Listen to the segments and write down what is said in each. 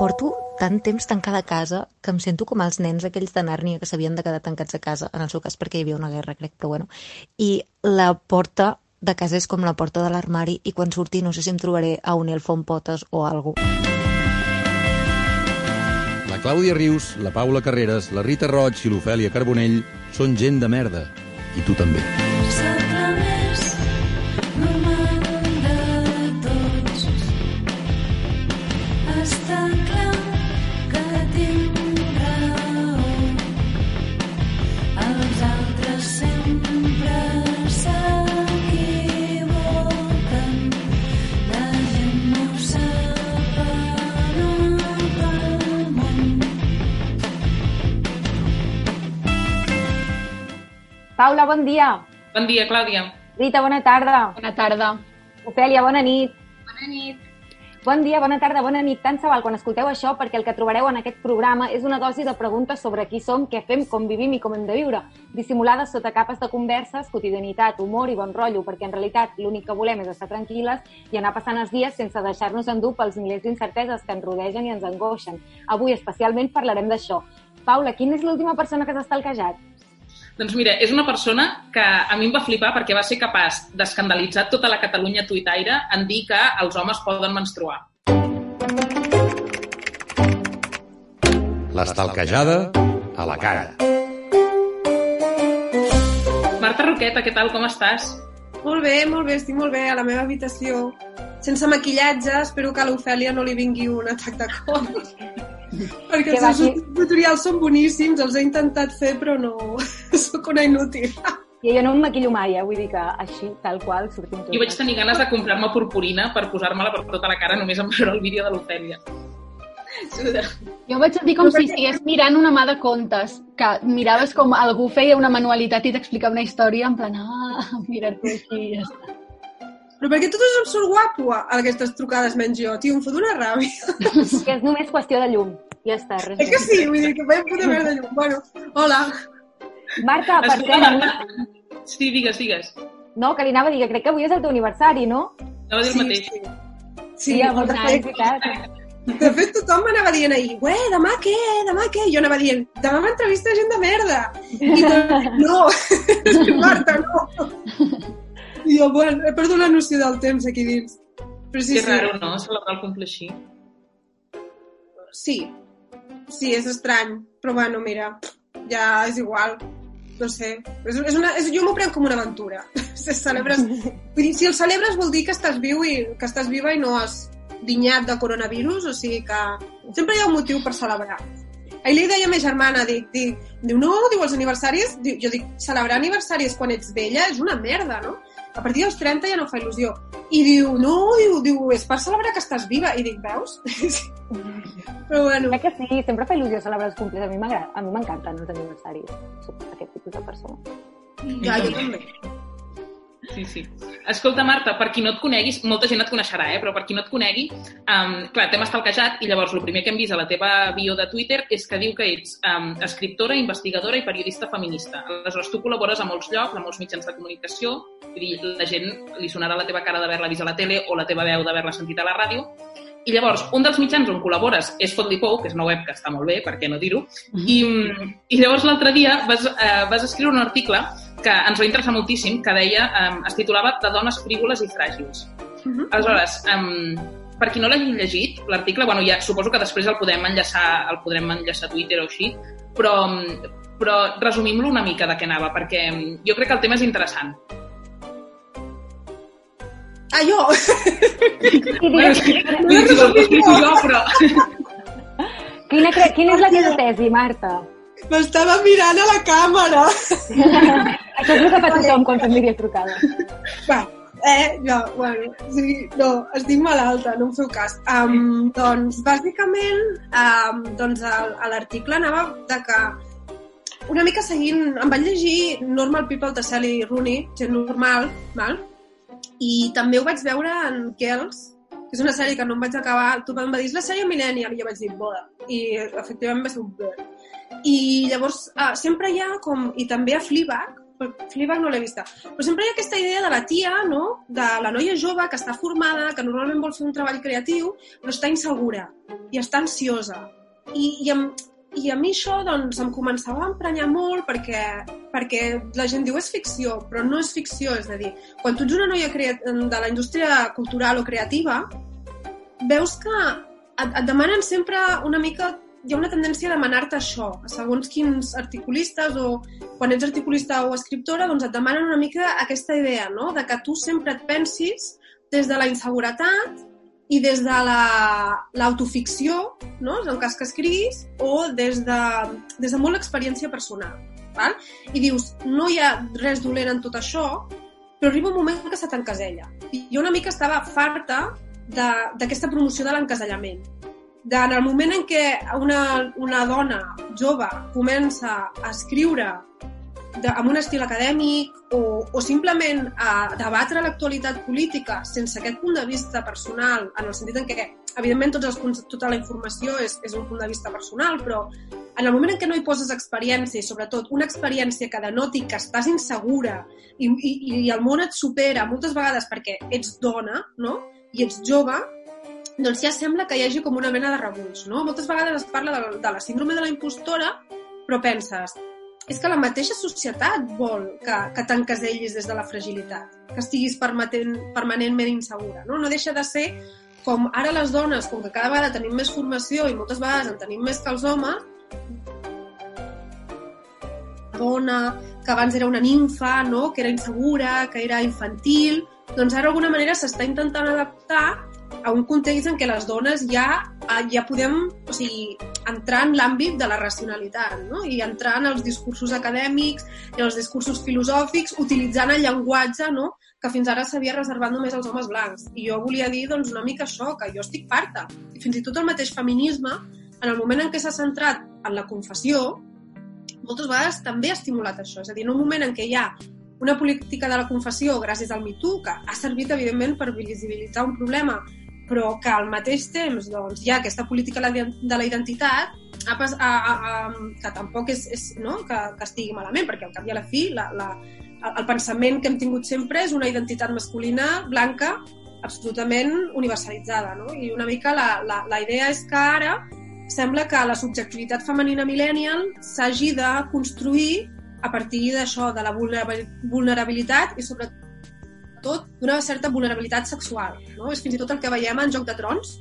porto tant temps tancada a casa que em sento com els nens aquells de Nàrnia que s'havien de quedar tancats a casa, en el seu cas perquè hi havia una guerra, crec, però bueno. I la porta de casa és com la porta de l'armari i quan surti no sé si em trobaré a un elfo amb potes o alguna La Clàudia Rius, la Paula Carreras, la Rita Roig i l'Ofèlia Carbonell són gent de merda. I tu també. Sóc Paula, bon dia. Bon dia, Clàudia. Rita, bona tarda. Bona tarda. Ofèlia, bona nit. Bona nit. Bon dia, bona tarda, bona nit. Tant se val quan escolteu això, perquè el que trobareu en aquest programa és una dosi de preguntes sobre qui som, què fem, com vivim i com hem de viure, dissimulades sota capes de converses, quotidianitat, humor i bon rotllo, perquè en realitat l'únic que volem és estar tranquil·les i anar passant els dies sense deixar-nos endur pels milers d'incerteses que ens rodegen i ens angoixen. Avui especialment parlarem d'això. Paula, quina és l'última persona que s'ha estalquejat? Doncs mira, és una persona que a mi em va flipar perquè va ser capaç d'escandalitzar tota la Catalunya tuitaire en dir que els homes poden menstruar. L'estalquejada a la cara. Marta Roqueta, què tal, com estàs? Molt bé, molt bé, estic molt bé a la meva habitació. Sense maquillatge, espero que a l'Ofèlia no li vingui un atac de cor. Perquè Que els seus que- tutorials són boníssims, els he intentat fer, però no... Sóc una inútil. I jo no em maquillo mai, eh? vull dir que així, tal qual, sortim tots. Jo vaig tenir ganes de comprar-me purpurina per posar-me-la per tota la cara només en veure el vídeo de l'Ofèlia. Jo vaig sentir com si estigués mirant una mà de contes, que miraves com algú feia una manualitat i t'explicava una història en plan, ah, mira-t'ho així i ja està. Però perquè totes em surt guapo a aquestes trucades menys jo, tio, em fot una ràbia. Que és només qüestió de llum. Ja està, res Eh que sí? Vull dir que veiem puta merda llum. Bueno, hola. Marta, per Escolta, Marta... Sí, digues, digues. no, que li anava a dir que crec que avui és el teu aniversari, no? Anava a dir el mateix. sí. Sí, Sí, moltes molt felicitats. De fet, tothom m'anava dient ahir, ué, demà què, demà què? I jo anava dient, demà m'entrevista gent de merda. I tot, no, Marta, no. I jo, bueno, he perdut la noció del temps aquí dins. Però sí, Que sí, raro, no?, celebrar el cumple així. sí, sí, és estrany. Però bueno, mira, ja és igual. No sé, és, és una, és, jo m'ho prenc com una aventura. Si celebres, vull dir, si el celebres vol dir que estàs viu i que estàs viva i no has dinyat de coronavirus, o sigui que sempre hi ha un motiu per celebrar. Ahir li deia a ma germana, dic, dic, diu, no, diu, els aniversaris, diu, jo dic, celebrar aniversaris quan ets vella és una merda, no? A partir dels 30 ja no fa il·lusió. I diu, no, diu, diu, és per celebrar que estàs viva. I dic, veus? Però bueno, Crec que sí, sempre fa il·lusió celebrar els comples. A mi m'agrada, a mi m'encanten els aniversaris. Soc aquest tipus de persona. ja, jo també. Sí, sí. Escolta, Marta, per qui no et coneguis, molta gent et coneixerà, eh? però per qui no et conegui, um, clar, t'hem estalquejat i llavors el primer que hem vist a la teva bio de Twitter és que diu que ets um, escriptora, investigadora i periodista feminista. Aleshores, tu col·labores a molts llocs, a molts mitjans de comunicació, dir, la gent li sonarà la teva cara d'haver-la vist a la tele o la teva veu d'haver-la sentit a la ràdio, i llavors, un dels mitjans on col·labores és Fotlipou, que és una web que està molt bé, per què no dir-ho, i, i llavors l'altre dia vas, eh, vas escriure un article que ens va interessar moltíssim, que deia, eh, es titulava De dones frívoles i fràgils. Mhm. Aleshores, um, per qui no l'hagi llegit, l'article, bueno, ja suposo que després el podem enllaçar, el podrem enllaçar a Twitter o així, però, però resumim-lo una mica de què anava, perquè jo crec que el tema és interessant. Ah, jo! Bueno, és que, no però... quina, cre- quina és la teva tesi, Marta? M'estava mirant a la càmera. Això és el que fa tothom quan fem videotrucades. Va, eh, jo, bueno, sí, no, estic malalta, no em feu cas. Um, doncs, bàsicament, um, doncs, l'article anava de que una mica seguint, em vaig llegir Normal People de Sally Rooney, gent normal, val? I també ho vaig veure en Kells, que és una sèrie que no em vaig acabar, tu em va dir, la sèrie Millennial, i jo vaig dir, boda, i efectivament va ser un blur. I llavors, uh, sempre hi ha com, i també a Fleabag, Fleabag no l'he vista. Però sempre hi ha aquesta idea de la tia, no? De la noia jove que està formada, que normalment vol fer un treball creatiu, però està insegura i està ansiosa. I, i, em, i a mi això doncs, em començava a emprenyar molt perquè, perquè la gent diu és ficció, però no és ficció. És a dir, quan tu ets una noia de la indústria cultural o creativa, veus que et, et demanen sempre una mica hi ha una tendència a demanar-te això, segons quins articulistes o quan ets articulista o escriptora, doncs et demanen una mica aquesta idea, no?, de que tu sempre et pensis des de la inseguretat i des de la- l'autoficció, no?, en el cas que escriguis, o des de, des de molt l'experiència personal. Val? I dius, no hi ha res dolent en tot això, però arriba un moment que se t'encasella. I jo una mica estava farta d'aquesta promoció de l'encasellament. En el moment en què una, una dona jove comença a escriure de, amb un estil acadèmic o, o simplement a debatre l'actualitat política sense aquest punt de vista personal, en el sentit en què, evidentment, tots els tota la informació és, és un punt de vista personal, però en el moment en què no hi poses experiència i sobretot una experiència que denoti que estàs insegura i, i, i el món et supera moltes vegades perquè ets dona no? i ets jove, doncs ja sembla que hi hagi com una mena de rebuig. No? Moltes vegades es parla de, de la síndrome de la impostora, però penses, és que la mateixa societat vol que, que t'encasellis des de la fragilitat, que estiguis permatent, permanentment insegura. No? no deixa de ser com ara les dones, com que cada vegada tenim més formació i moltes vegades en tenim més que els homes, dona, que abans era una ninfa, no? que era insegura, que era infantil, doncs ara d'alguna manera s'està intentant adaptar a un context en què les dones ja, ah, ja podem o sigui, entrar en l'àmbit de la racionalitat no? i entrar en els discursos acadèmics en els discursos filosòfics utilitzant el llenguatge no? que fins ara s'havia reservat només als homes blancs. I jo volia dir doncs, una mica això, que jo estic farta. I fins i tot el mateix feminisme, en el moment en què s'ha centrat en la confessió, moltes vegades també ha estimulat això. És a dir, en un moment en què hi ha una política de la confessió gràcies al MeToo, que ha servit, evidentment, per visibilitzar un problema, però que al mateix temps doncs, hi ha aquesta política de la identitat a, a, a, que tampoc és, és no? que, que estigui malament, perquè al cap i a la fi la, la, el pensament que hem tingut sempre és una identitat masculina blanca absolutament universalitzada. No? I una mica la, la, la idea és que ara sembla que la subjectivitat femenina millennial s'hagi de construir a partir d'això, de la vulnerabil- vulnerabilitat i sobretot d'una certa vulnerabilitat sexual. No? És fins i tot el que veiem en Joc de Trons,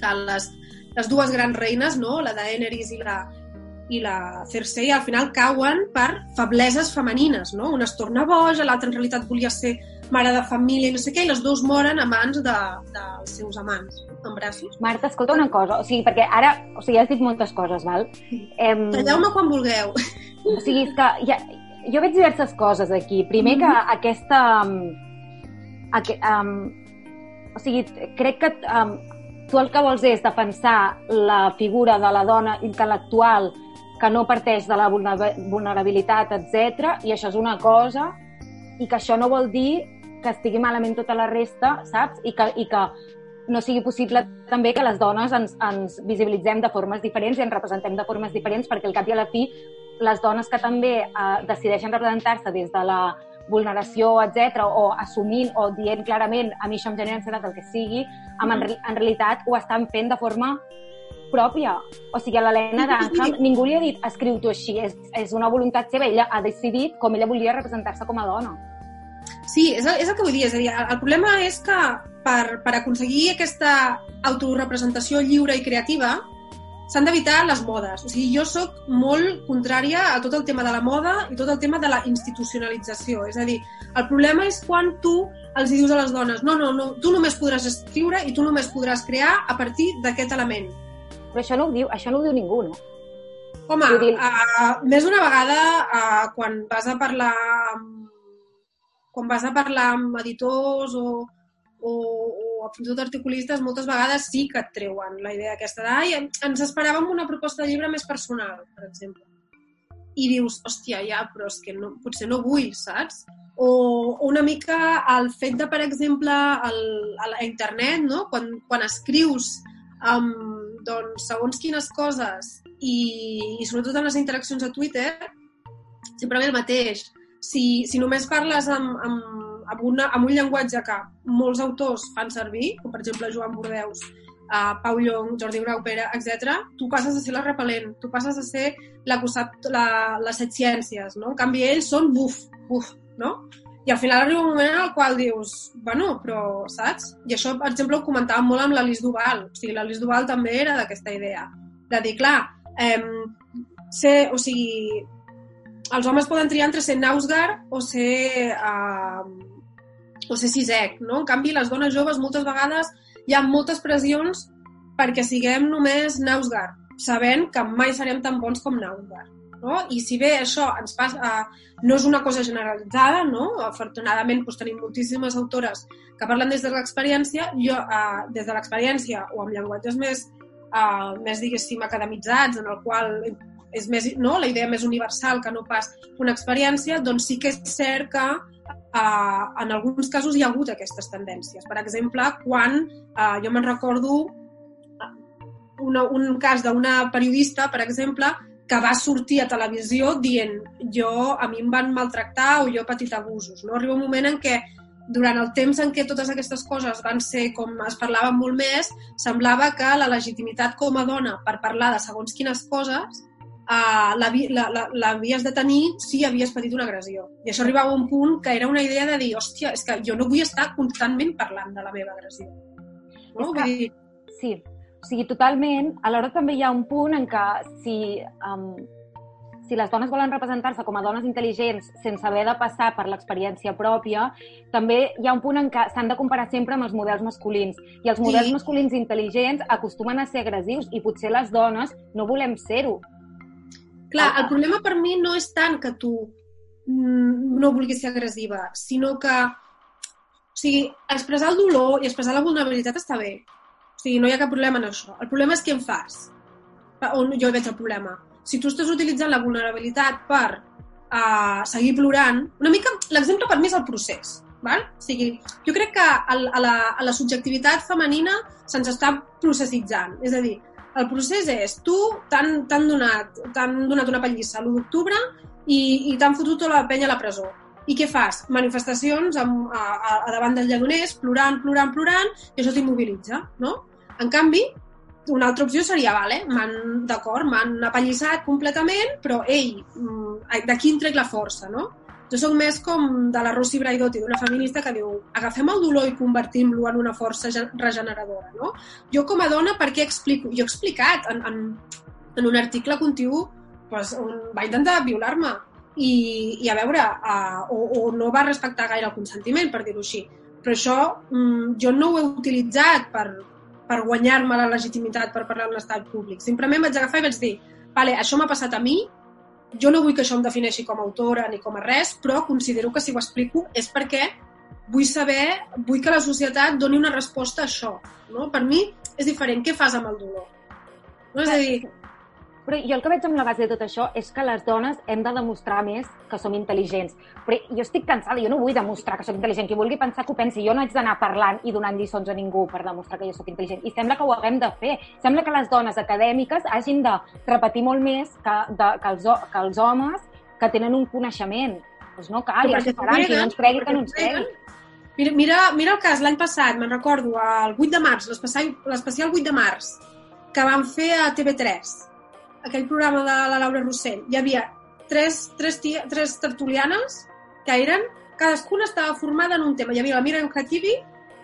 que les, les dues grans reines, no? la Daenerys i la, i la Cersei, al final cauen per febleses femenines. No? Una es torna boja, l'altra en realitat volia ser mare de família i no sé què, i les dues moren a mans de, dels seus amants, en braços. Marta, escolta una cosa, o sigui, perquè ara, o sigui, has dit moltes coses, val? Em, Talleu-me quan vulgueu. O sigui, és que ja, jo veig diverses coses aquí. Primer que aquesta... um, Aqu um, o sigui, crec que um, tu el que vols és defensar la figura de la dona intel·lectual que no parteix de la vulnera- vulnerabilitat, etc. i això és una cosa, i que això no vol dir que estigui malament tota la resta, saps? I que, i que no sigui possible també que les dones ens, ens visibilitzem de formes diferents i ens representem de formes diferents, perquè al cap i a la fi les dones que també eh, decideixen representar-se des de la vulneració, etc o assumint o dient clarament a mi això em genera ansietat, el que sigui, amb, en, en realitat ho estan fent de forma pròpia. O sigui, a l'Helena Dunham ningú li ha dit escriu tu així, és, és una voluntat seva, ella ha decidit com ella volia representar-se com a dona. Sí, és el, és el que vull dir. És a dir, el, el problema és que per, per aconseguir aquesta autorepresentació lliure i creativa s'han d'evitar les modes. O sigui, jo sóc molt contrària a tot el tema de la moda i tot el tema de la institucionalització. És a dir, el problema és quan tu els dius a les dones no, no, no, tu només podràs escriure i tu només podràs crear a partir d'aquest element. Però això no ho diu, això no ho diu ningú, no? Home, dir- uh, més d'una vegada uh, quan vas a parlar quan vas a parlar amb editors o, o, o fins i tot articulistes, moltes vegades sí que et treuen la idea aquesta de "Ai, ens esperàvem una proposta de llibre més personal, per exemple. I dius, hòstia, ja, però és que no, potser no vull, saps? O, o una mica el fet de, per exemple, el, a la internet, no? quan, quan escrius um, doncs, segons quines coses i, i sobretot en les interaccions a Twitter sempre ve el mateix. si, si només parles amb, amb, amb, una, amb un llenguatge que molts autors fan servir, com per exemple Joan Bordeus, uh, Pau Llong, Jordi Grau Pere, etc., tu passes a ser la repel·lent, tu passes a ser la la, les set ciències, no? En canvi, ells són buf, buf, no? I al final arriba un moment en el qual dius, bueno, però, saps? I això, per exemple, ho comentàvem molt amb l'Alice Duval. O sigui, l'Alice Duval també era d'aquesta idea. De dir, clar, eh, ser, o sigui, els homes poden triar entre ser Nausgar o ser, eh, o ser Sisek, no? En canvi, les dones joves moltes vegades hi ha moltes pressions perquè siguem només Nausgar, sabent que mai serem tan bons com Nausgar. No? I si bé això ens passa, eh, no és una cosa generalitzada, no? afortunadament doncs, tenim moltíssimes autores que parlen des de l'experiència, jo eh, des de l'experiència o amb llenguatges més, eh, més diguéssim, academitzats, en el qual és més, no? la idea més universal que no pas una experiència, doncs sí que és cert que eh, en alguns casos hi ha hagut aquestes tendències. Per exemple, quan eh, jo me'n recordo eh, una, un cas d'una periodista, per exemple, que va sortir a televisió dient jo, a mi em van maltractar o jo he patit abusos. No? Arriba un moment en què durant el temps en què totes aquestes coses van ser com es parlaven molt més, semblava que la legitimitat com a dona per parlar de segons quines coses uh, l'havies de tenir si havies patit una agressió. I això arribava a un punt que era una idea de dir, hòstia, és que jo no vull estar constantment parlant de la meva agressió. No? Vull dir, Sí, o sigui, totalment. Alhora també hi ha un punt en què si, um, si les dones volen representar-se com a dones intel·ligents sense haver de passar per l'experiència pròpia, també hi ha un punt en què s'han de comparar sempre amb els models masculins. I els models Sí. masculins intel·ligents acostumen a ser agressius i potser les dones no volem ser-ho. Clar, el problema per mi no és tant que tu mm, no vulguis ser agressiva, sinó que o sigui, expressar el dolor i expressar la vulnerabilitat està bé. O sigui, no hi ha cap problema en això. El problema és què en fas. On jo veig el problema. Si tu estàs utilitzant la vulnerabilitat per uh, seguir plorant, una mica l'exemple per mi és el procés. Val? O sigui, jo crec que el, a, la, a la subjectivitat femenina se'ns està processitzant. És a dir, el procés és tu t'han donat, donat una pallissa l'1 d'octubre i, i t'han fotut tota la penya a la presó. I què fas? Manifestacions amb, a, a, a davant dels lledoners, plorant, plorant, plorant, i això t'immobilitza, no? En canvi, una altra opció seria, vale, d'acord, m'han apallissat completament, però, ei, mm, d'aquí en trec la força, no? Jo sóc més com de la Rosy Braidotti, d'una feminista que diu agafem el dolor i convertim-lo en una força gen- regeneradora, no? Jo com a dona, per què explico? Jo he explicat en, en, en un article contigu pues, on va intentar violar-me i, i a veure, uh, o, o no va respectar gaire el consentiment, per dir-ho així. Però això mm, jo no ho he utilitzat per, per guanyar-me la legitimitat per parlar en l'estat públic. Simplement vaig agafar i vaig dir vale, això m'ha passat a mi, jo no vull que això em defineixi com a autora ni com a res, però considero que si ho explico és perquè vull saber, vull que la societat doni una resposta a això. No? Per mi és diferent. Què fas amb el dolor? No? És a dir, Però jo el que veig amb la base de tot això és que les dones hem de demostrar més que som intel·ligents. Però jo estic cansada, jo no vull demostrar que sóc intel·ligent. Qui vulgui pensar que ho pensi, jo no haig d'anar parlant i donant lliçons a ningú per demostrar que jo sóc intel·ligent. I sembla que ho haguem de fer. Sembla que les dones acadèmiques hagin de repetir molt més que, de, que, els, que els homes que tenen un coneixement. Doncs no cal, s'ho faran, qui no ens cregui que no ens cregui. Mira, mira, mira el cas l'any passat, me'n recordo, el 8 de març, l'especial 8 de març, que van fer a TV3, aquell programa de la Laura Rossell. Hi havia tres, tres, tia, tres tertulianes que eren, cadascuna estava formada en un tema. Hi havia la Miriam Khatibi,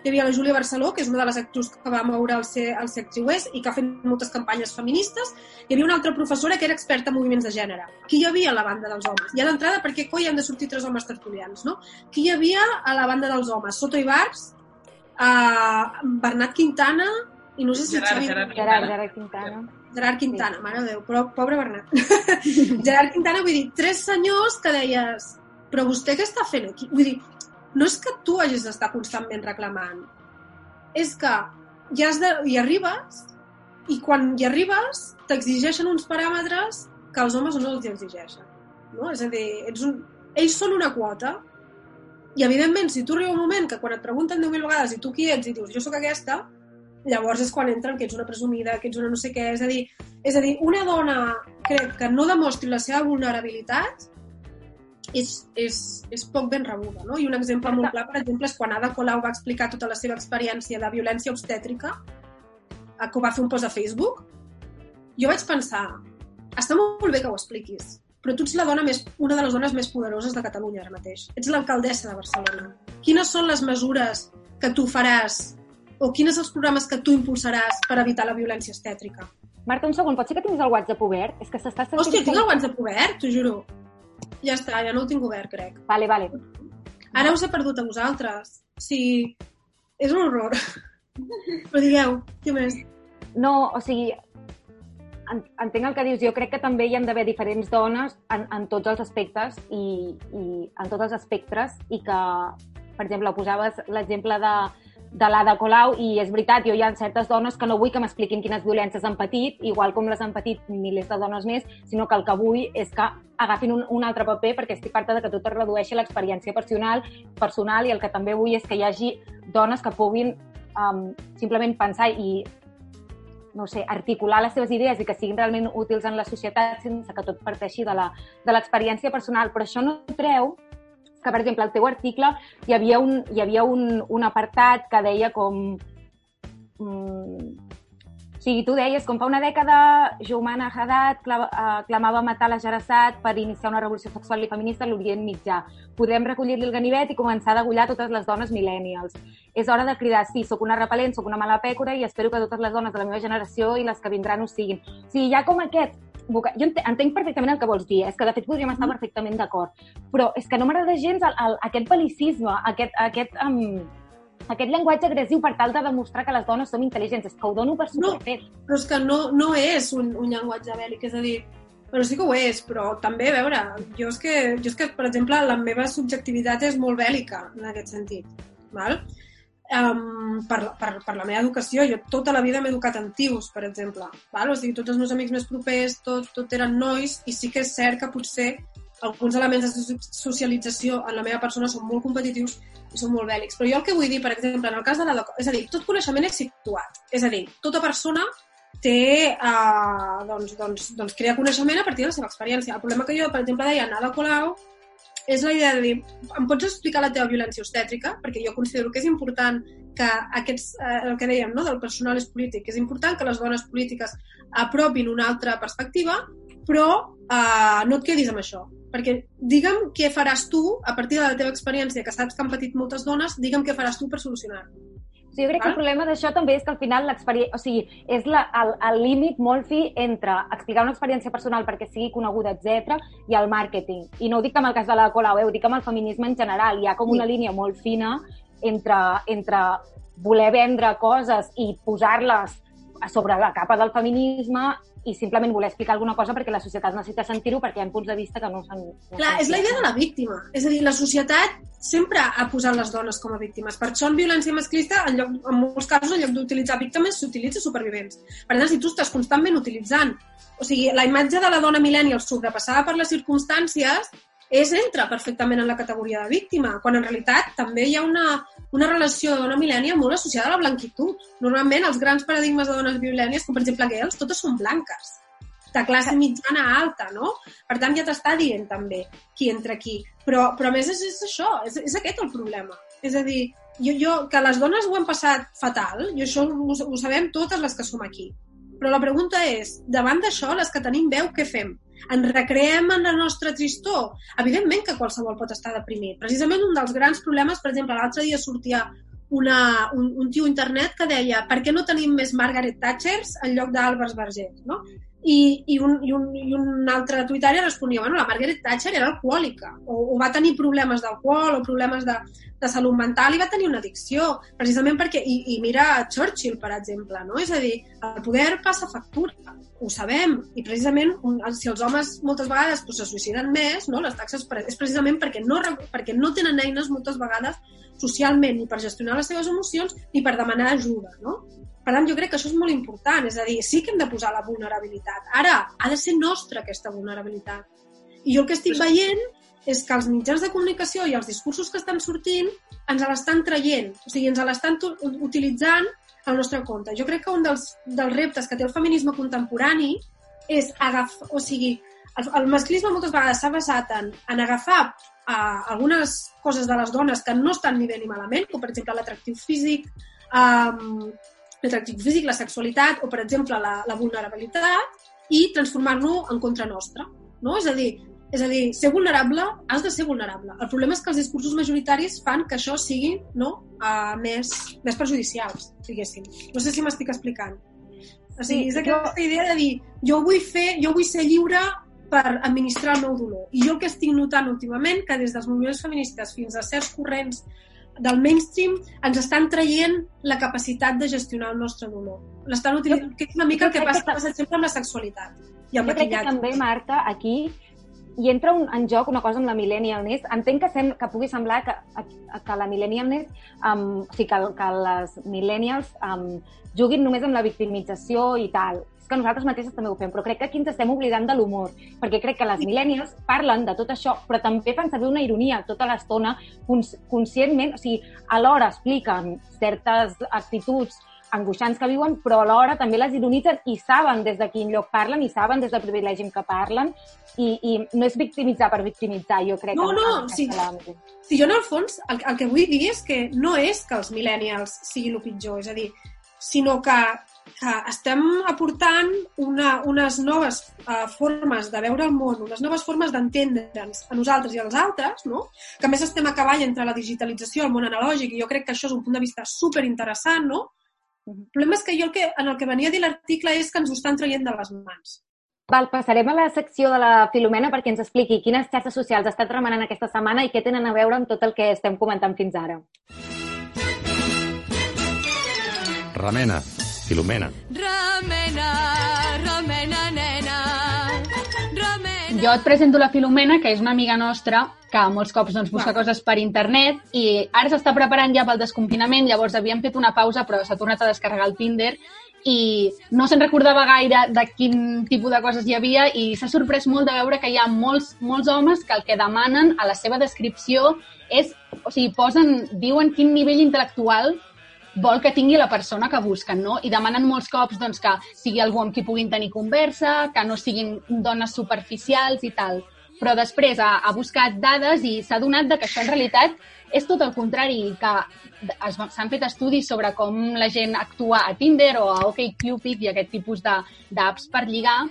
hi havia la Júlia Barceló, que és una de les actrius que va moure el, C, el CXUS i que ha fet moltes campanyes feministes. Hi havia una altra professora que era experta en moviments de gènere. Qui hi havia a la banda dels homes? I a l'entrada, per què coi han de sortir tres homes tertulians, no? Qui hi havia a la banda dels homes? Soto Ibars, uh, Bernat Quintana i no sé si Gerard, Xavi... Gerard. Gerard, Gerard Quintana. Gerard Quintana, mare de Déu, però pobre Bernat. Gerard Quintana, vull dir, tres senyors que deies, però vostè què està fent aquí? Vull dir, no és que tu hagis d'estar constantment reclamant, és que ja has de, hi arribes i quan hi arribes t'exigeixen uns paràmetres que els homes no els exigeixen. No? És a dir, ets un... ells són una quota i, evidentment, si tu arriba un moment que quan et pregunten 10.000 vegades i tu qui ets i dius jo sóc aquesta, llavors és quan entren que ets una presumida, que ets una no sé què. És a dir, és a dir una dona crec que no demostri la seva vulnerabilitat és, és, és poc ben rebuda. No? I un exemple molt clar, per exemple, és quan Ada Colau va explicar tota la seva experiència de violència obstètrica, eh, que ho va fer un post a Facebook, jo vaig pensar, està molt bé que ho expliquis, però tu ets la dona més, una de les dones més poderoses de Catalunya ara mateix. Ets l'alcaldessa de Barcelona. Quines són les mesures que tu faràs o quins són els programes que tu impulsaràs per evitar la violència estètrica? Marta, un segon, pot ser que tinguis el WhatsApp obert? És que s'està sentint... Hòstia, tinc el WhatsApp obert, t'ho juro. Ja està, ja no el tinc obert, crec. Vale, vale. Ara us he perdut a vosaltres. Sí, és un horror. Però digueu, què més? No, o sigui, en, entenc el que dius. Jo crec que també hi han d'haver diferents dones en, en tots els aspectes i, i en tots els espectres i que, per exemple, posaves l'exemple de, de l'Ada Colau i és veritat, jo hi ha certes dones que no vull que m'expliquin quines violències han patit, igual com les han patit milers de dones més, sinó que el que vull és que agafin un, un altre paper perquè estic farta de que tot es redueixi a l'experiència personal, personal i el que també vull és que hi hagi dones que puguin um, simplement pensar i no sé, articular les seves idees i que siguin realment útils en la societat sense que tot parteixi de l'experiència personal. Però això no treu que, per exemple, al teu article hi havia un, hi havia un, un apartat que deia com... Mm, o sigui, tu deies, com fa una dècada, Joumana Haddad eh, clamava matar la Jarassat per iniciar una revolució sexual i feminista a l'Orient Mitjà. Podem recollir-li el ganivet i començar a degullar totes les dones millennials. És hora de cridar, sí, sóc una repel·lent, sóc una mala pècora i espero que totes les dones de la meva generació i les que vindran ho siguin. O sigui, hi ha com aquest voca- jo ente- entenc perfectament el que vols dir, és que de fet podríem estar perfectament d'acord, però és que no m'agrada gens el, el, aquest bel·licisme, aquest, aquest, um, aquest llenguatge agressiu per tal de demostrar que les dones som intel·ligents, és que ho dono per No. superfet. Però és que no, no és un, un llenguatge bèl·lic, és a dir, però sí que ho és, però també, a veure, jo és que, jo és que per exemple, la meva subjectivitat és molt bèl·lica en aquest sentit, val? Um, per, per, per la meva educació, jo tota la vida m'he educat en tios, per exemple, val? o sigui, tots els meus amics més propers, tot, tot eren nois, i sí que és cert que potser alguns elements de soci- socialització en la meva persona són molt competitius i són molt bèl·lics. Però jo el que vull dir, per exemple, en el cas de la... És a dir, tot coneixement és situat. És a dir, tota persona té, uh, doncs, doncs, doncs crea coneixement a partir de la seva experiència. El problema que jo, per exemple, deia a Ada Colau és la idea de dir, em pots explicar la teva violència obstètrica? Perquè jo considero que és important que aquests, eh, el que dèiem, no, del personal és polític, és important que les dones polítiques apropin una altra perspectiva, però eh, no et quedis amb això. Perquè digue'm què faràs tu, a partir de la teva experiència, que saps que han patit moltes dones, digue'm què faràs tu per solucionar-ho. Sigui, jo crec que el problema d'això també és que al final l'experiència... O sigui, és la, el, el límit molt fi entre explicar una experiència personal perquè sigui coneguda, etc i el màrqueting. I no ho dic amb el cas de la Colau, eh? ho dic amb el feminisme en general. Hi ha com una línia molt fina entre, entre voler vendre coses i posar-les sobre la capa del feminisme i simplement voler explicar alguna cosa perquè la societat necessita sentir-ho perquè hi ha punts de vista que no s'han... No Clar, és la idea de la víctima. És a dir, la societat sempre ha posat les dones com a víctimes. Per això en violència masclista, en, lloc, en molts casos, en lloc d'utilitzar víctimes, s'utilitza supervivents. Per tant, si tu estàs constantment utilitzant... O sigui, la imatge de la dona millennial sobrepassada per les circumstàncies és entra perfectament en la categoria de víctima, quan en realitat també hi ha una, una relació de dona millennial molt associada a la blanquitud. Normalment, els grans paradigmes de dones millennials, com per exemple girls, totes són blanques de classe mitjana alta, no? Per tant, ja t'està dient també qui entra aquí. Però, però a més és, és això, és, és aquest el problema. És a dir, jo, jo, que les dones ho han passat fatal, i això ho, ho sabem totes les que som aquí. Però la pregunta és, davant d'això, les que tenim veu, què fem? Ens recreem en la nostra tristor? Evidentment que qualsevol pot estar deprimit. Precisament un dels grans problemes, per exemple, l'altre dia sortia una, un, un tio internet que deia per què no tenim més Margaret Thatchers en lloc d'Albert Vergés, no? I, i, un, i, un, i un altre tuitari responia, bueno, la Margaret Thatcher era alcohòlica, o, o va tenir problemes d'alcohol, o problemes de, de salut mental, i va tenir una addicció, precisament perquè, i, i mira Churchill, per exemple, no? És a dir, el poder passa factura, ho sabem, i precisament si els homes moltes vegades pues, se suïciden més, no? les taxes és precisament perquè no, perquè no tenen eines moltes vegades socialment ni per gestionar les seves emocions ni per demanar ajuda, no? Per tant, jo crec que això és molt important, és a dir, sí que hem de posar la vulnerabilitat. Ara, ha de ser nostra aquesta vulnerabilitat. I jo el que estic veient és que els mitjans de comunicació i els discursos que estan sortint ens l'estan traient, o sigui, ens l'estan utilitzant al nostre compte. Jo crec que un dels, dels reptes que té el feminisme contemporani és agafar, o sigui, el, el masclisme moltes vegades s'ha basat en, en agafar uh, algunes coses de les dones que no estan ni bé ni malament, com per exemple l'atractiu físic, um, l'atractiu físic, la sexualitat o per exemple la, la vulnerabilitat i transformar-lo en contra nostra. No? És a dir, és a dir, ser vulnerable, has de ser vulnerable. El problema és que els discursos majoritaris fan que això sigui no, uh, més, més perjudicials, diguéssim. No sé si m'estic explicant. O sigui, Sí, és aquesta idea de dir, jo vull fer, jo vull ser lliure per administrar el meu dolor. I jo el que estic notant últimament, que des dels moviments feministes fins a certs corrents del mainstream ens estan traient la capacitat de gestionar el nostre dolor. L'estan utilitzant, que és una mica el que passa, passa sempre amb la sexualitat i el Jo crec que també, Marta, aquí hi entra un, en joc una cosa amb la millennialness. Entenc que, sem, que pugui semblar que, que la millennialness, um, o sigui, que, que les millennials um, juguin només amb la victimització i tal. Que nosaltres mateixes també ho fem, però crec que aquí ens estem oblidant de l'humor, perquè crec que les millennials parlen de tot això, però també fan servir una ironia tota l'estona, cons conscientment, o sigui, alhora expliquen certes actituds angoixants que viuen, però alhora també les ironitzen i saben des de quin lloc parlen i saben des del privilegi en què parlen i, i no és victimitzar per victimitzar, jo crec. No, no, sí. àmbit. Si jo, en el fons, el, el que vull dir és que no és que els millennials siguin el pitjor, és a dir, sinó que, que estem aportant una, unes noves uh, formes de veure el món, unes noves formes d'entendre'ns a nosaltres i als altres, no? que a més estem a cavall entre la digitalització i el món analògic, i jo crec que això és un punt de vista super interessant, no? El problema és que jo el que, en el que venia a dir l'article és que ens ho estan traient de les mans. Val, passarem a la secció de la Filomena perquè ens expliqui quines xarxes socials ha estat remenant aquesta setmana i què tenen a veure amb tot el que estem comentant fins ara. Remena, Filomena. Remena, remena, nena. Remena. Jo et presento la Filomena, que és una amiga nostra que molts cops doncs, busca Va. coses per internet i ara s'està preparant ja pel desconfinament, llavors havíem fet una pausa però s'ha tornat a descarregar el Tinder i no se'n recordava gaire de quin tipus de coses hi havia i s'ha sorprès molt de veure que hi ha molts, molts homes que el que demanen a la seva descripció és, o sigui, posen, diuen quin nivell intel·lectual vol que tingui la persona que busquen, no? I demanen molts cops doncs, que sigui algú amb qui puguin tenir conversa, que no siguin dones superficials i tal. Però després ha, ha buscat dades i s'ha donat de que això en realitat és tot el contrari, que s'han fet estudis sobre com la gent actua a Tinder o a OkCupid i aquest tipus d'apps per lligar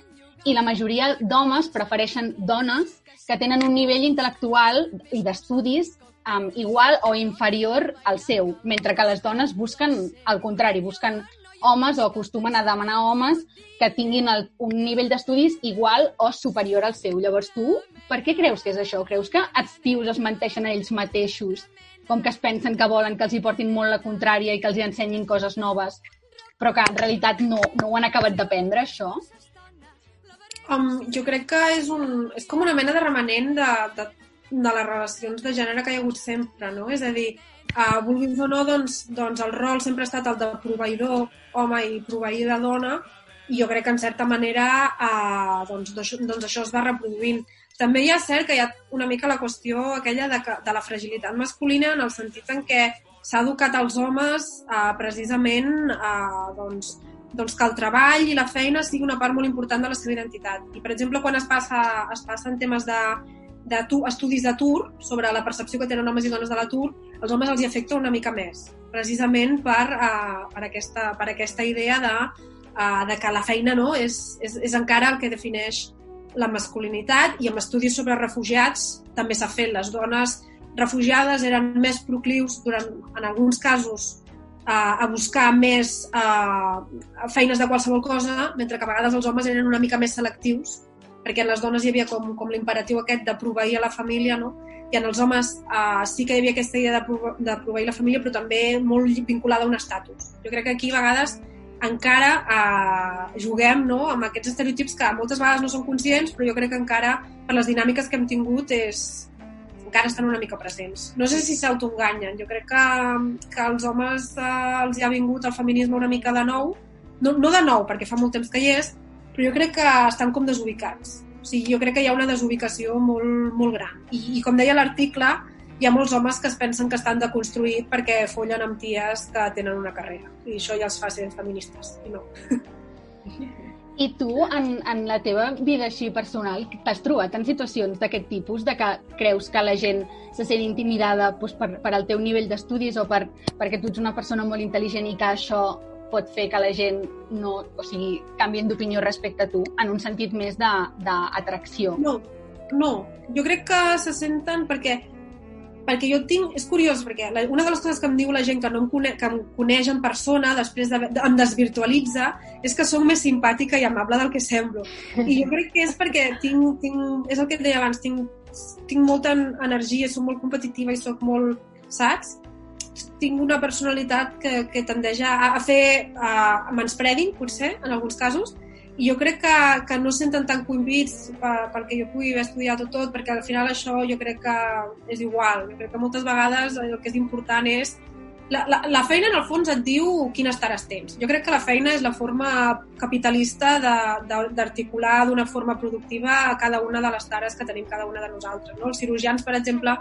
i la majoria d'homes prefereixen dones que tenen un nivell intel·lectual i d'estudis um, igual o inferior al seu, mentre que les dones busquen el contrari, busquen homes o acostumen a demanar homes que tinguin el, un nivell d'estudis igual o superior al seu. Llavors tu, per què creus que és això? Creus que els tios es menteixen a ells mateixos com que es pensen que volen que els hi portin molt la contrària i que els hi ensenyin coses noves, però que en realitat no, no ho han acabat d'aprendre, això? Um, jo crec que és, un, és com una mena de remanent de, de, de les relacions de gènere que hi ha hagut sempre, no? És a dir, uh, vulguis o no, doncs, doncs el rol sempre ha estat el de proveïdor home i proveir de dona, i jo crec que en certa manera uh, doncs, d'això- doncs això es va reproduint. També hi ha cert que hi ha una mica la qüestió aquella de, que, de la fragilitat masculina en el sentit en què s'ha educat als homes uh, precisament uh, doncs, doncs que el treball i la feina sigui una part molt important de la seva identitat. I, per exemple, quan es passa, es passen temes de, estudis d'atur sobre la percepció que tenen homes i dones de l'atur, als homes els hi afecta una mica més, precisament per, uh, per, aquesta, per aquesta idea de, uh, de que la feina no, és, és, és encara el que defineix la masculinitat i amb estudis sobre refugiats també s'ha fet. Les dones refugiades eren més proclius durant, en alguns casos a, a buscar més uh, feines de qualsevol cosa, mentre que a vegades els homes eren una mica més selectius, perquè en les dones hi havia com, com l'imperatiu aquest de proveir a la família, no? i en els homes uh, sí que hi havia aquesta idea de, de proveir la família, però també molt vinculada a un estatus. Jo crec que aquí a vegades encara uh, juguem no? amb aquests estereotips que moltes vegades no són conscients, però jo crec que encara per les dinàmiques que hem tingut és, encara estan una mica presents. No sé si s'autoenganyen. Jo crec que, que als homes eh, els hi ha vingut el feminisme una mica de nou. No, no de nou, perquè fa molt temps que hi és, però jo crec que estan com desubicats. O sigui, jo crec que hi ha una desubicació molt, molt gran. I, i com deia l'article, hi ha molts homes que es pensen que estan deconstruïts perquè follen amb ties que tenen una carrera. I això ja els fa ser feministes, i no. I tu, en, en la teva vida així personal, t'has trobat en situacions d'aquest tipus, de que creus que la gent se sent intimidada doncs, per, per al teu nivell d'estudis o per, perquè tu ets una persona molt intel·ligent i que això pot fer que la gent no, o sigui, canvien d'opinió respecte a tu, en un sentit més d'atracció. No, no. Jo crec que se senten perquè perquè jo tinc... És curiós, perquè la, una de les coses que em diu la gent que no em, cone, que em coneix en persona, després de, em desvirtualitza, és que sóc més simpàtica i amable del que semblo. I jo crec que és perquè tinc... tinc és el que et deia abans, tinc, tinc molta energia, soc molt competitiva i sóc molt... Saps? Tinc una personalitat que, que tendeix a, a fer a, a manspreading, potser, en alguns casos, i jo crec que, que no es senten tan coimbits per, perquè jo pugui haver estudiat tot, tot, perquè al final això jo crec que és igual. Jo crec que moltes vegades el que és important és... La, la, la feina, en el fons, et diu quines tares tens. Jo crec que la feina és la forma capitalista d'articular d'una forma productiva a cada una de les tares que tenim cada una de nosaltres. No? Els cirurgians, per exemple,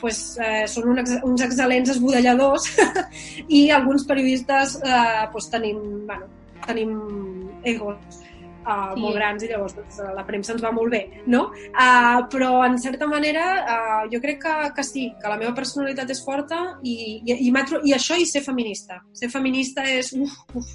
pues, eh, són un ex, uns excel·lents esbudelladors i alguns periodistes eh, pues, tenim, bueno, tenim egos uh, Sí. molt grans i llavors doncs, eh, la premsa ens va molt bé, no? Uh, però en certa manera uh, jo crec que, que sí, que la meva personalitat és forta i, i, i, i això i ser feminista. Ser feminista és... Uf, uf,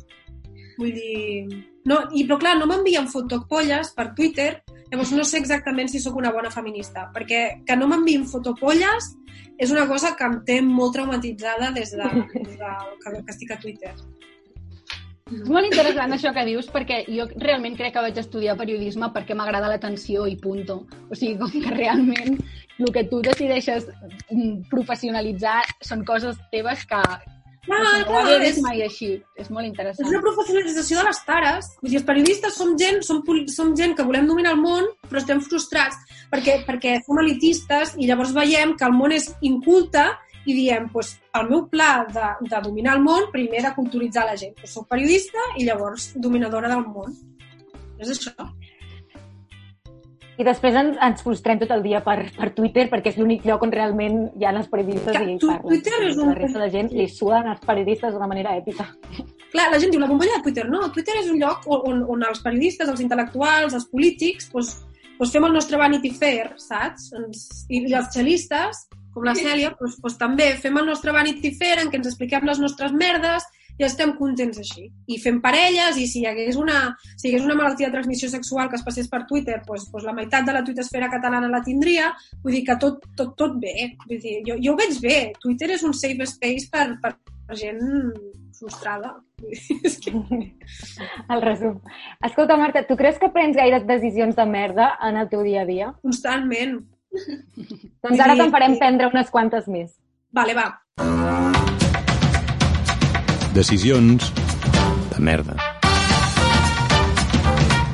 vull dir... No, i, però clar, no m'envien fotopolles per Twitter, llavors no sé exactament si sóc una bona feminista, perquè que no m'enviïn fotopolles és una cosa que em té molt traumatitzada des de, des de que, que estic a Twitter. És molt interessant això que dius, perquè jo realment crec que vaig estudiar periodisme perquè m'agrada l'atenció i punto. O sigui, com que realment el que tu decideixes mm, professionalitzar són coses teves que, Clar, no, clar, havia és, vist mai així. És molt és interessant. una professionalització de les tares. Vull dir, els periodistes som gent, som, som gent que volem dominar el món, però estem frustrats perquè, perquè som elitistes i llavors veiem que el món és inculte i diem, pues, el meu pla de, de dominar el món, primer de culturitzar la gent. Pues soc periodista i llavors dominadora del món. És això. I després ens, ens frustrem tot el dia per, per Twitter perquè és l'únic lloc on realment hi ha els periodistes Ja, i tu- parlen. Twitter és un- La resta de gent li suden els periodistes d'una manera èpica. Clar, la gent diu la bombolla de Twitter. No, Twitter és un lloc on, on, els periodistes, els intel·lectuals, els polítics, doncs, doncs fem el nostre Vanity Fair, saps? I els xelistes, com la Cèlia, doncs, doncs també fem el nostre Vanity Fair en què ens expliquem les nostres merdes i estem contents així. I fem parelles i si hi hagués una, si hi hagués una malaltia de transmissió sexual que es passés per Twitter, doncs, doncs la meitat de la tuitosfera catalana la tindria. Vull dir que tot, tot, tot bé. Vull dir, jo, jo ho veig bé. Twitter és un safe space per, per, per gent frustrada. El resum. Escolta, Marta, tu creus que prens gaire decisions de merda en el teu dia a dia? Constantment. Doncs ara te'n farem prendre unes quantes més. Vale, va. Decisions de merda.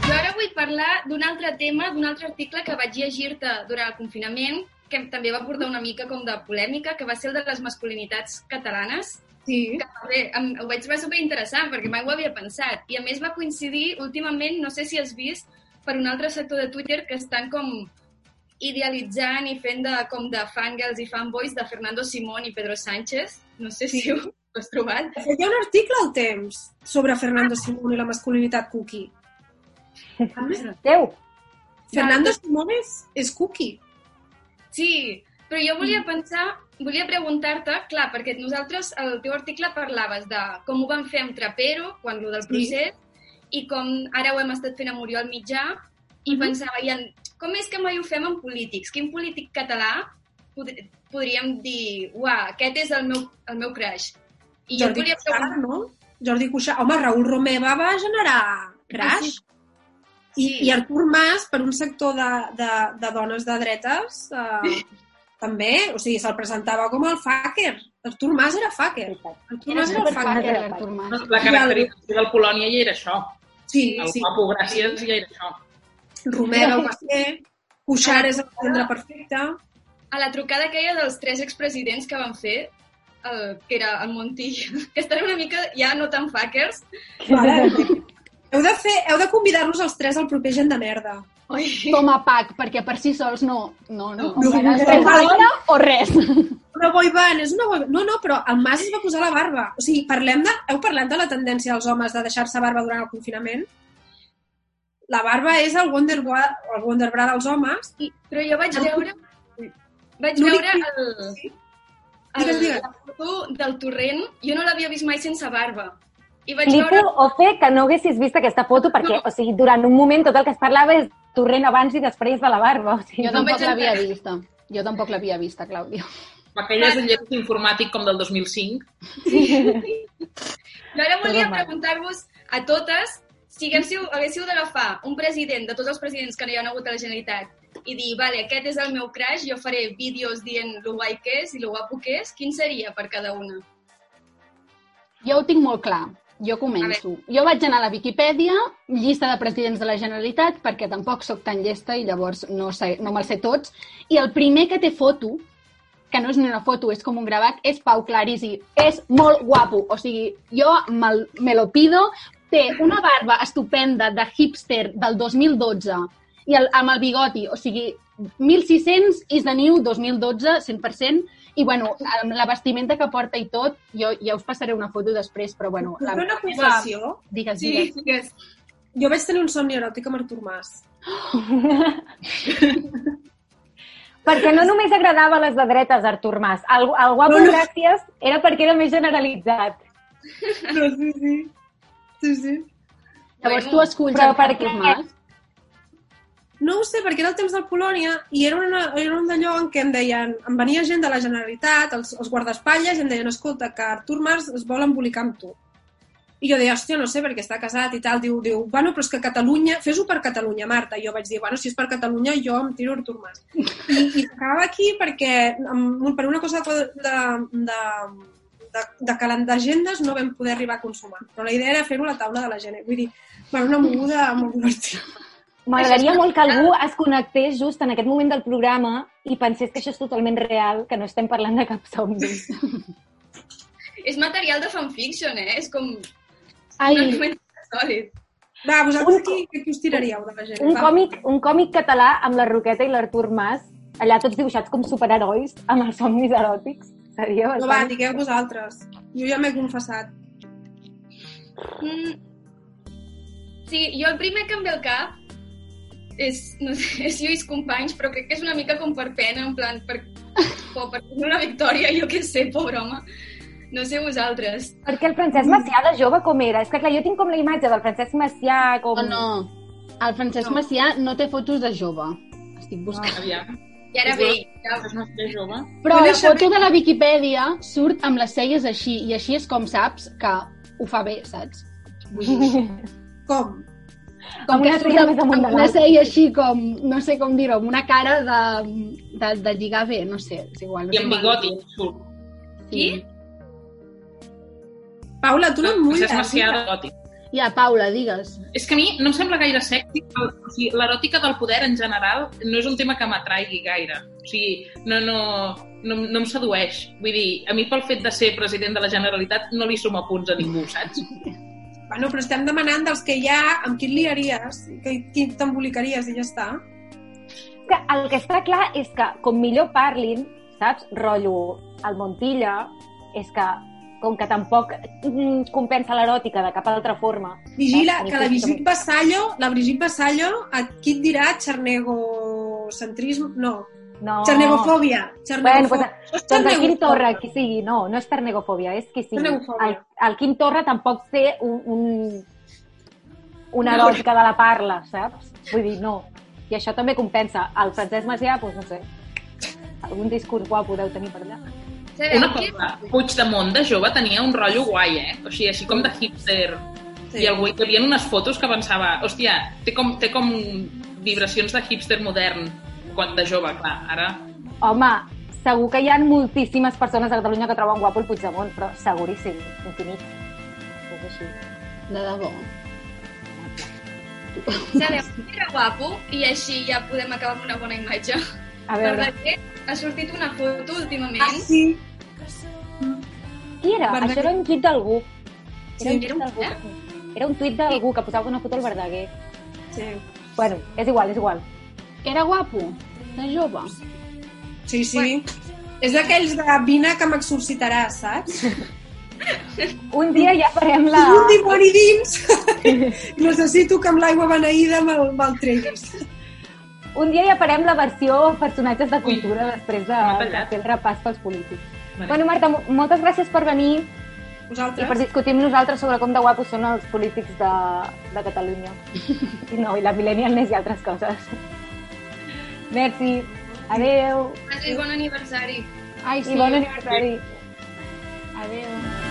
Jo ara vull parlar d'un altre tema, d'un altre article que vaig llegir-te durant el confinament, que també va portar una mica com de polèmica, que va ser el de les masculinitats catalanes. Sí. Que, bé, em, ho vaig trobar superinteressant, perquè mai ho havia pensat. I a més va coincidir últimament, no sé si has vist, per un altre sector de Twitter que estan com idealitzant i fent de, com de fangirls i fanboys de Fernando Simón i Pedro Sánchez. No sé si Sí. ho has trobat. Hi ha un article al temps sobre Fernando Simón i la masculinitat cookie. Déu! Fernando Simón és, és cookie. Sí, però jo volia pensar, volia preguntar-te, clar, perquè nosaltres, al teu article parlaves de com ho vam fer amb Trapero, quan lo del Sí. procés, i com ara ho hem estat fent amb Oriol Mitjà, i pensava, i en, com és que mai ho fem amb polítics? Quin polític català pod podríem dir, uah, aquest és el meu, el meu crush? I jo et Jordi volia Cuixart, preguntar... no? Jordi Cuixart. Home, Raül Romeva va generar crash. Sí. I, Sí. I Artur Mas, per un sector de, de, de dones de dretes, eh, també, o sigui, se'l presentava com el fucker. Artur Mas era fucker. Artur Mas era el Superfucker, fucker. l'Artur Mas. La caracterització del Polònia ja era això. Sí, El sí. guapo, gràcies, ja era això. Romeva ho va ser. Cuixart és el gendre perfecte. A la trucada aquella dels tres expresidents que van fer, el, que era el Montillo, que estan una mica ja no tan fuckers, Vale. heu de, fer, heu de convidar-nos els tres al proper Gent de Merda. Oi. Com a pack, perquè per si sols no. No, no. No, no, no. alhora o res. Una boyband, és una boyband. No, no, però el Mas es va posar la barba. O sigui, parlem de, heu parlat de la tendència dels homes de deixar-se barba durant el confinament? la barba és el Wonder, el Wonder Bra dels homes. I, però jo vaig El- veure... Vaig veure el, Sí. El, Digues, digues. la foto del torrent. Jo no l'havia vist mai sense barba. I vaig Flipo, veure... Ofe, que no haguessis vist aquesta foto perquè, o sigui, durant un moment tot el que es parlava és torrent abans i després de la barba. O sigui, Jo No tampoc vaig l'havia vista. Jo tampoc l'havia vista, Clàudia. Aquelles de lletres informàtic com del 2005. Jo ara volia preguntar-vos a totes si haguéssiu, haguéssiu d'agafar un president de tots els presidents que no hi ha hagut a la Generalitat i dir, vale, aquest és el meu crush, jo faré vídeos dient lo guai que és i lo guapo que és, quin seria per cada una? Jo ho tinc molt clar. Jo començo. Jo vaig anar a la Viquipèdia, llista de presidents de la Generalitat, perquè tampoc sóc tan llesta i llavors no, sé, no me'ls sé tots. I el primer que té foto, que no és ni una foto, és com un gravat, és Pau Clarisi. És molt guapo. O sigui, jo me'l- me lo pido. Té una barba estupenda de hipster del 2012 i el, amb el bigoti. O sigui, 1600 is the new 2012, 100%. I, bueno, amb la vestimenta que porta i tot, jo ja us passaré una foto després, però, bueno... La, una confessió? Digues, Sí, digues. digues. Jo vaig tenir un somni eròtic amb Artur Mas. Perquè no només agradava a les de dretes, Artur Mas. El, el guapo, No, no. gràcies, era perquè era més generalitzat. No, sí, sí. Sí, sí. Llavors Bueno, tu esculls Artur què? Mas. No ho sé, perquè era el temps del Polònia i era, una, era un d'allò en què em deien, em venia gent de la Generalitat, els, els guardaespatlles, i em deien, escolta, que Artur Mas es vol embolicar amb tu. I jo deia, hòstia, no sé, perquè està casat i tal. Diu, diu bueno, però és que Catalunya, fes-ho per Catalunya, Marta. I jo vaig dir, bueno, si és per Catalunya, jo em tiro Artur Mas. I, i acabava aquí perquè, amb, per una cosa de, de, de, de, de d'agendes no vam poder arribar a consumar. Però la idea era fer-ho a la taula de la gent. Vull dir, bueno, una moguda molt divertida. M'agradaria molt que algú es connectés just en aquest moment del programa i pensés que això és totalment real, que no estem parlant de cap somni. És material de fanfiction, eh? És com... Ai, Un argument sòlid. Va, vosaltres Un- qui, qui us tiraríeu de la gent? Un Va. còmic, un còmic català amb la Roqueta i l'Artur Mas, allà tots dibuixats com superherois, amb els somnis eròtics. Seria No, va, bastant... digueu vosaltres. Jo ja m'he confessat. Mm. Sí, jo el primer que em ve al cap és, no sé, és Lluís Companys, però crec que és una mica com per pena, en plan, per, per tenir una victòria, jo què sé, pobre home. No sé vosaltres. Perquè el Francesc Macià de jove com era? És que clar, jo tinc com la imatge del Francesc Macià com... no, no. El Francesc No. Macià no té fotos de jove. Estic buscant. Aviam. I ara ve, Ja. Però No la foto de la Viquipèdia surt amb les celles així, i així és com saps que ho fa bé, saps? Vull dir, Com? Com Amb que una surt amb, més amunt amb una cella així com, no sé com dir-ho, amb una cara de, de, de lligar bé, no sé, és igual. No I sé amb bigoti. surt. Qui? Paula, tu no em mulles. És Macià de gòtic. Ja, Paula, digues. És que a mi no em sembla gaire sexy. O sigui, l'eròtica del poder en general no és un tema que m'atraigui gaire. O sigui, no, no, no, no em sedueix. Vull dir, a mi pel fet de ser president de la Generalitat no li suma punts a ningú, saps? Bueno, però estem demanant dels que hi ha, amb qui liaries, que, qui t'embolicaries i ja està. que el que està clar és que com millor parlin, saps? Rotllo, el Montilla, és que com que tampoc mm, compensa l'eròtica de cap altra forma. Vigila, saps? que la Brigitte Vassallo, la Brigitte Vassallo, qui et dirà xernegocentrisme? No, No. xernegofòbia. Bueno, Xernegofòbia. pues, doncs el Quim xernegofòbia. Torra, qui sigui, no, no és ternegofòbia, és qui sigui. El, el Quim Torra tampoc té un, un, una eròtica de la parla, saps? Vull dir, no. I això també compensa. El Francesc Macià, doncs no sé, algun discurs guapo deu tenir per allà. Sabeu, Una cosa, Puigdemont de jove tenia un rotllo guai, eh? O sigui, així com de hipster. Sí. I algú, hi havia unes fotos que pensava, hòstia, té com, té com vibracions de hipster modern quan de jove, clar. Ara Home, segur que hi ha moltíssimes persones a Catalunya que troben guapo el Puigdemont, però seguríssim, infinit. És així. De debò. Sabeu, era guapo i així ja podem acabar amb una bona imatge. A veure, Verdaguer ha sortit una foto últimament. Ah, sí. qui era? Verdaguer. Això era un tuit d'algú. Sí, un era un tuit d'algú. Era un tuit d'algú que posava una foto al Verdaguer. Sí, Bueno, és igual, és igual. Era guapo, de jove. sí. sí. És d'aquells de vine que m'exorcitaràs, saps? Un dia ja farem la... Un dimoni dins! Necessito que amb l'aigua beneïda me'l me treguis. Un dia ja farem la versió personatges de cultura després de, de fer el repàs pels polítics. Vale. Bueno, Marta, mo- moltes gràcies per venir i per Vosaltres? discutir amb nosaltres sobre com de guapos són els polítics de, de Catalunya. I no, i la millennialness i altres coses. Merci. Adeu. Facis bon aniversari. Ai, I bon aniversari. Adeu.